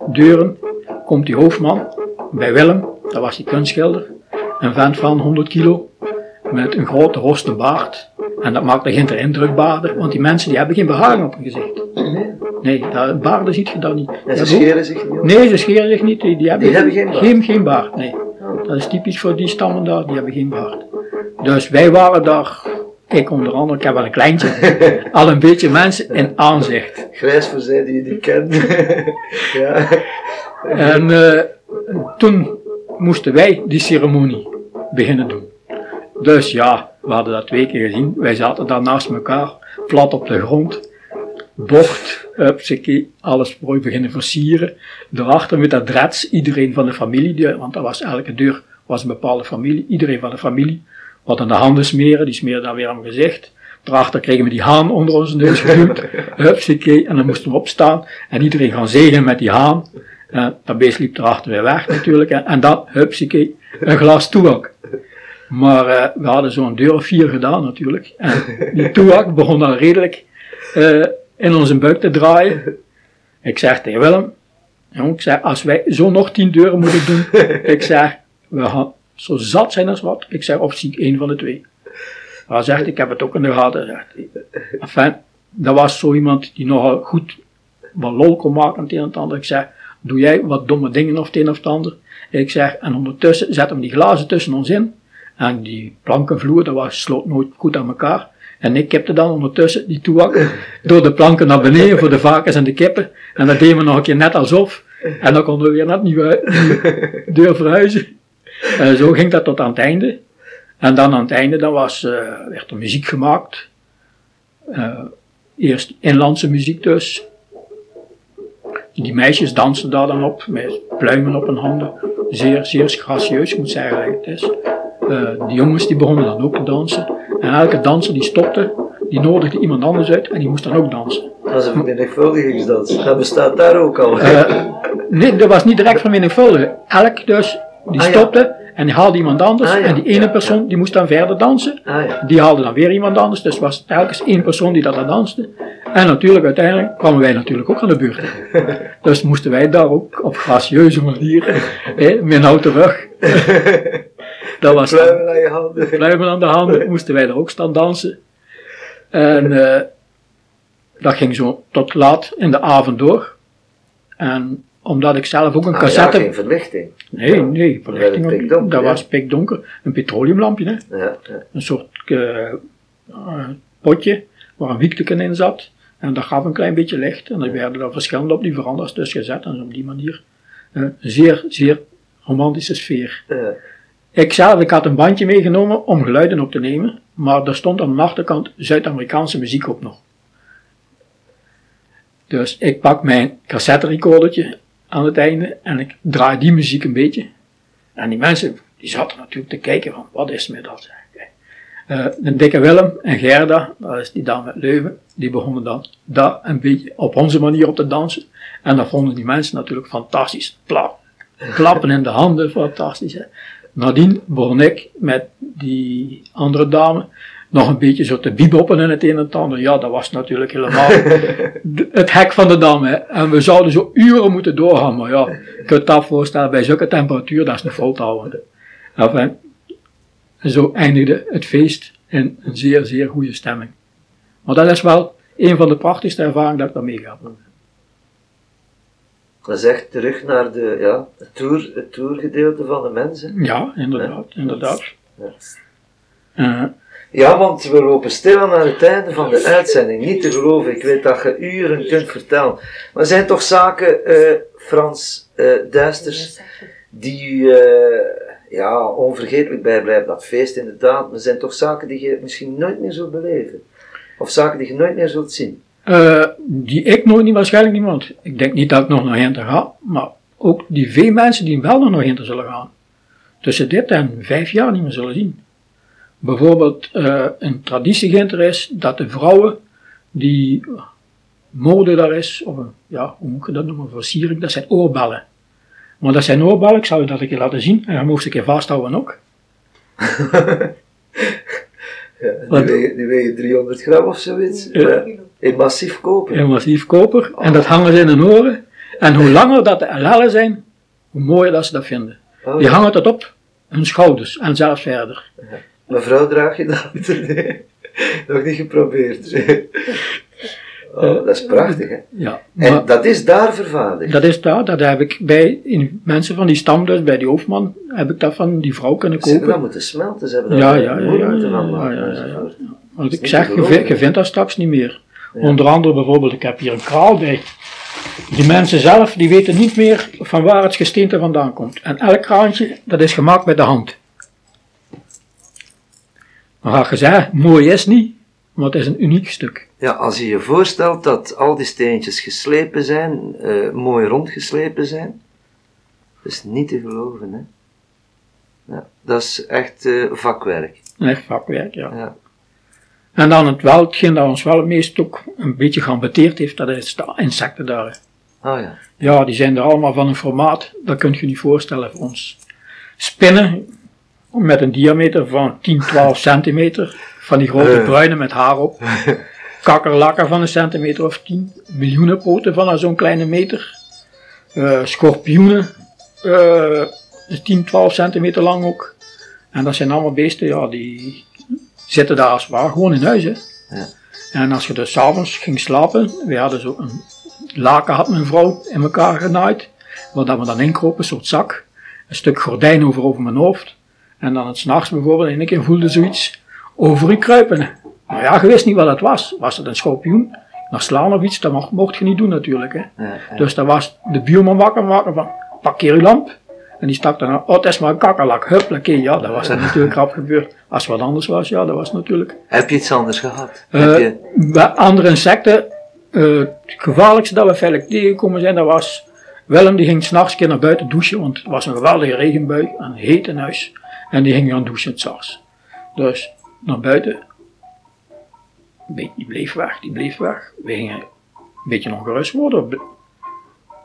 deuren komt die hoofdman bij Willem dat was die kunstschilder. Een vent van 100 kilo, met een grote roste baard. En dat maakte geen indruk baarder, want die mensen die hebben geen beharing op hun gezicht. Nee, nee dat, baarden ziet je dan niet. En ze scheren zich niet? Nee, ze scheren zich niet. Die, die hebben, die hebben geen baard? Geen, geen baard, nee. Oh. Dat is typisch voor die stammen daar, die hebben geen baard. Dus wij waren daar ik onder andere, ik heb wel een kleintje, al een beetje mensen in aanzicht. Grijs voor zij die je niet kent. ja. En eh, toen moesten wij die ceremonie beginnen doen. Dus ja, we hadden dat twee keer gezien. Wij zaten daar naast elkaar, plat op de grond. Hupsakee, alles mooi beginnen versieren. Daarachter met dat iedereen van de familie, want dat was elke deur was een bepaalde familie, iedereen van de familie. Wat aan de handen smeren, die smeren dan weer aan mijn gezicht. Daarachter kregen we die haan onder onze neus geduwd. Hupsakee, en dan moesten we opstaan en iedereen gaan zegen met die haan. Uh, dat beest liep erachter weer weg natuurlijk. En, en dan, hupsakee, een glas toeak. Maar uh, we hadden zo'n deur of vier gedaan natuurlijk. En die toeak begon al redelijk uh, in onze buik te draaien. Ik zeg tegen Willem, ik zeg, als wij zo nog tien deuren moeten doen, ik zeg, we gaan zo zat zijn als wat. Ik zeg, of zie ik één van de twee. Hij zegt, ik heb het ook in de gaten. Enfin, dat was zo iemand die nogal goed wat lol kon maken het een en ander. Ik zeg, doe jij wat domme dingen of het een of het ander. Ik zeg, en ondertussen zetten we die glazen tussen ons in. En die plankenvloer, dat was, sloot nooit goed aan elkaar. En ik kipte dan ondertussen die toeak door de planken naar beneden voor de varkens en de kippen. En dat deden we nog een keer net alsof. En dan konden we weer net niet de deur verhuizen. En zo ging dat tot aan het einde. En dan aan het einde dan was, uh, werd er muziek gemaakt. Uh, eerst inlandse muziek dus. Die meisjes dansen daar dan op, met pluimen op hun handen. Zeer, zeer gracieus, moet zeggen eigenlijk het is. Uh, die jongens die begonnen dan ook te dansen. En elke danser die stopte, die nodigde iemand anders uit en die moest dan ook dansen. Dat was een vermenigvuldigingsdans. Dat bestaat daar ook al. Uh, nee, dat was niet direct vermenigvuldigen. Elk dus, die Ah, ja. En die haalde iemand anders. Ah, ja. En die ene persoon die moest dan verder dansen. Ah ja. Die haalde dan weer iemand anders. Dus was telkens één persoon die dat dan danste. En natuurlijk, uiteindelijk kwamen wij natuurlijk ook aan de beurt. dus moesten wij daar ook op gracieuze manier, hè, met een houten rug. dat was Pluimen aan je handen. pluimen aan de handen, moesten wij er ook staan dansen. En eh, dat ging zo tot laat in de avond door. En omdat ik zelf ook een Ah, ja, cassette... geen verlichting. nee, nee, verlichting niet. pikdonker, Dat ja. was pikdonker. Een petroleumlampje, hè. Ja. Een soort eh, eh, potje waar een wiekteken in zat. En dat gaf een klein beetje licht. En dan werden er verschillende op die verandas dus gezet. En op die manier eh, een zeer, zeer romantische sfeer. Ik zelf, ik had een bandje meegenomen om geluiden op te nemen, maar er stond aan de achterkant Zuid-Amerikaanse muziek op nog. Dus ik pak mijn cassette recordertje aan het einde en ik draai die muziek een beetje. En die mensen, die zaten natuurlijk te kijken van, wat is met dat? Eh de dikke Willem en Gerda, dat is die dame uit Leuven, die begonnen dan daar een beetje op onze manier op te dansen. En dat vonden die mensen natuurlijk fantastisch. Klappen in de handen, fantastisch. Hè. Nadien begon ik met die andere dame nog een beetje zo te bieboppen en het een en het ander. Ja, dat was natuurlijk helemaal het hek van de dam. Hè. En we zouden zo uren moeten doorgaan. Maar ja, je kunt dat voorstellen, bij zulke temperatuur, dat is niet vol te houden. Enfin, en zo eindigde het feest in een zeer, zeer goede stemming. Maar dat is wel een van de prachtigste ervaringen dat ik daarmee heb. Dat is echt terug naar de, ja, het, tour, het tourgedeelte van de mensen. Ja, inderdaad, inderdaad. Ja. Eh, Ja, want we lopen stil naar het einde van de uitzending. Niet te geloven, ik weet dat je uren kunt vertellen. Maar er zijn toch zaken, eh, Frans eh Duisters, die eh, ja, onvergetelijk bijblijven. Dat feest inderdaad. Maar er zijn toch zaken die je misschien nooit meer zult beleven. Of zaken die je nooit meer zult zien. Eh, die ik nooit niet, waarschijnlijk niemand. Ik denk niet dat ik nog naar Hinter ga, maar ook die veel mensen die wel nog naar Hinter zullen gaan. Tussen dit en vijf jaar niet meer zullen zien. Bijvoorbeeld eh, een traditie Hinter is dat de vrouwen die mode daar is, of een, ja, hoe moet je dat noemen, versiering, dat zijn oorbellen. Maar dat zijn oorbellen, ik zal je dat een keer laten zien, en je moest een keer vasthouden ook. Ja, die, Wat? wegen, die wegen 300 gram of zoiets. Ja. In massief koper. Een massief koper, en dat hangen ze in hun oren. En hoe langer dat de LL'en zijn, hoe mooier dat ze dat vinden. Oh, Die hangen tot op hun schouders en zelfs verder. Mevrouw, draag je dat? Nee, nog niet geprobeerd. Oh, dat is prachtig, hè? Ja, En maar dat is daar vervaardigd. dat is daar, dat heb ik bij in mensen van die stam, dus bij die hoofdman, heb ik dat van die vrouw kunnen Ze hebben dat kopen. moeten smelten, ze hebben Ja, ja, ja, moeite ja, ja, van ja, maken ja, ja, enzovoort. Want ik zeg, je, je vindt dat straks niet meer. Onder andere bijvoorbeeld, ik heb hier een kraal bij. Die mensen zelf, die weten niet meer van waar het gesteente vandaan komt. En elk kraantje, dat is gemaakt met de hand. Ga je zeggen, mooi is niet, maar het is een uniek stuk. Ja, als je je voorstelt dat al die steentjes geslepen zijn, eh, mooi rondgeslepen zijn, dat is niet te geloven, hè. Ja, dat is echt eh, vakwerk. Echt vakwerk, ja. Ja. En dan het wel, hetgeen dat ons wel het meest ook een beetje geambeteerd heeft, dat is de insecten daar. Oh ja. Ja, die zijn er allemaal van een formaat, dat kun je niet voorstellen voor ons. Spinnen met een diameter van 10, 12 centimeter, van die grote Eh. bruine met haar op. Kakkerlakken van een centimeter of 10, miljoenen poten van zo'n kleine meter. Eh, schorpioenen, eh, 10, 12 centimeter lang ook. En dat zijn allemaal beesten, ja, die zitten daar als het ware gewoon in huis. Hè. Ja. En als je dus s'avonds ging slapen, we hadden zo een laken had mijn vrouw in elkaar genaaid, waar dat we dan inkropen, een soort zak, een stuk gordijn over over mijn hoofd. En dan het s'nachts bijvoorbeeld, en een keer voelde zoiets over u kruipen. Maar ja, je wist niet wat het was. Was het een schorpioen? Naar slaan of iets, dat mocht, mocht je niet doen natuurlijk. Hè. Ja, ja. Dus dan was de buurman wakker maken van, parkeer uw lamp. En die stak dan, oh het is maar een kakkerlak. Ja, dat was dan natuurlijk rap gebeurd. Als het wat anders was, ja, dat was natuurlijk Heb je iets anders gehad? eh, Heb je... bij andere insecten, eh, het gevaarlijkste dat we feitelijk tegengekomen zijn, dat was Willem die ging s'nachts een keer naar buiten douchen, want het was een geweldige regenbui, een heet in huis. En die ging gaan douchen s'nachts. Dus naar buiten, die bleef weg, die bleef weg. We gingen een beetje ongerust worden,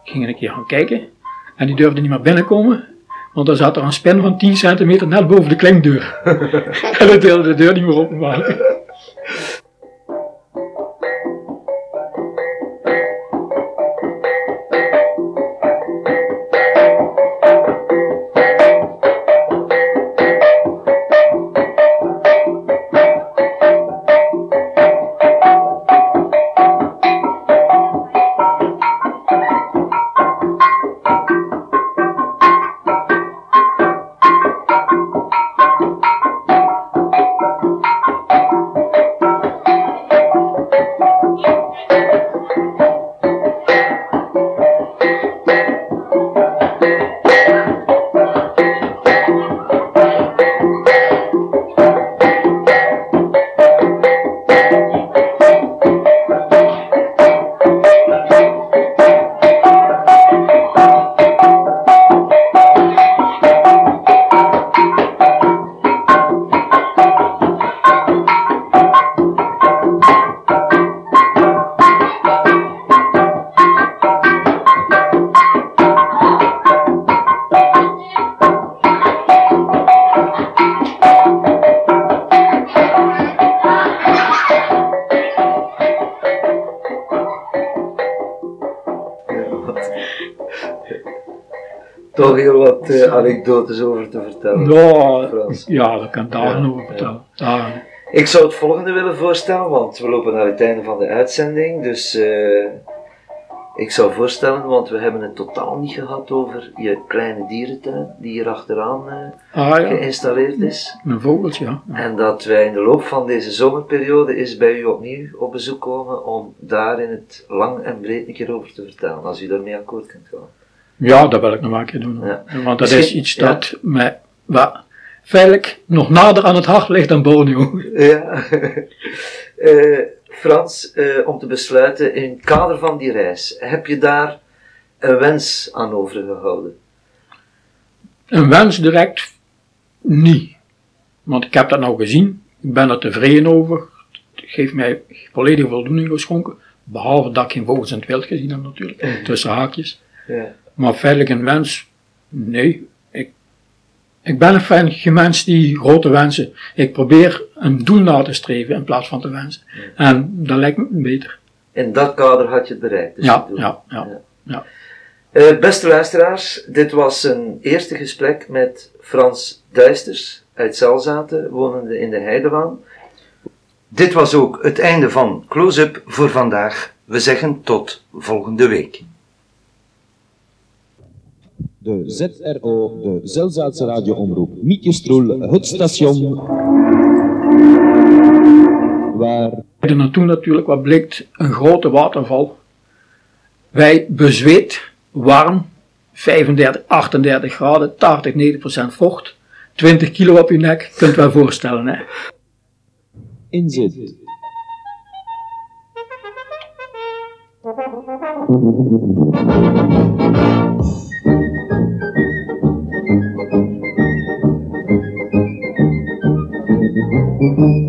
gingen een keer gaan kijken. En die durfde niet meer binnenkomen, want dan zat er een spin van 10 centimeter net boven de klinkdeur. en dat wilde de deur niet meer openmaken. Toch heel wat eh, anekdotes over te vertellen. Ja, Frans. ja, dat kan dagen Ja, over vertellen. Ik zou het volgende willen voorstellen, want we lopen naar het einde van de uitzending. Dus eh, ik zou voorstellen, want we hebben het totaal niet gehad over je kleine dierentuin die hier achteraan eh, Ah ja, geïnstalleerd is. een vogeltje, ja. ja. En dat wij in de loop van deze zomerperiode eens bij u opnieuw op bezoek komen om daar in het lang en breed een keer over te vertellen, als u daarmee akkoord kunt gaan. Ja, dat wil ik nog een keer doen. Ja. Want dat is iets dat mij wat, feitelijk nog nader aan het hart ligt dan Borneo. Ja. Eh, Frans, eh, om te besluiten, in het kader van die reis, heb je daar een wens aan overgehouden? Een wens direct niet. Want ik heb dat nou gezien. Ik ben er tevreden over. Het geeft mij volledige voldoening geschonken. Behalve dat ik geen vogels in het wild gezien heb natuurlijk. Tussen haakjes. Ja. Maar feitelijk een wens, nee. Ik, ben een fan mens die grote wensen. Ik probeer een doel na te streven in plaats van te wensen. En dat lijkt me beter. In dat kader had je het bereikt. dus Ja, ja, ja. ja. Eh, beste luisteraars, dit was een eerste gesprek met Frans Duisters uit Zelzaten, wonende in de Heidewaan. Dit was ook het einde van Close-up voor vandaag. We zeggen tot volgende week. De ZRO, de Zelzaatse radioomroep Mietjestroel, het station waar. Er naartoe natuurlijk, wat blikt, een grote waterval. Wij bezweet, warm, 35, 38 graden, 80, 90% vocht. 20 kilo op je nek, kunt u wel voorstellen hè. Inzit. Mm-hmm.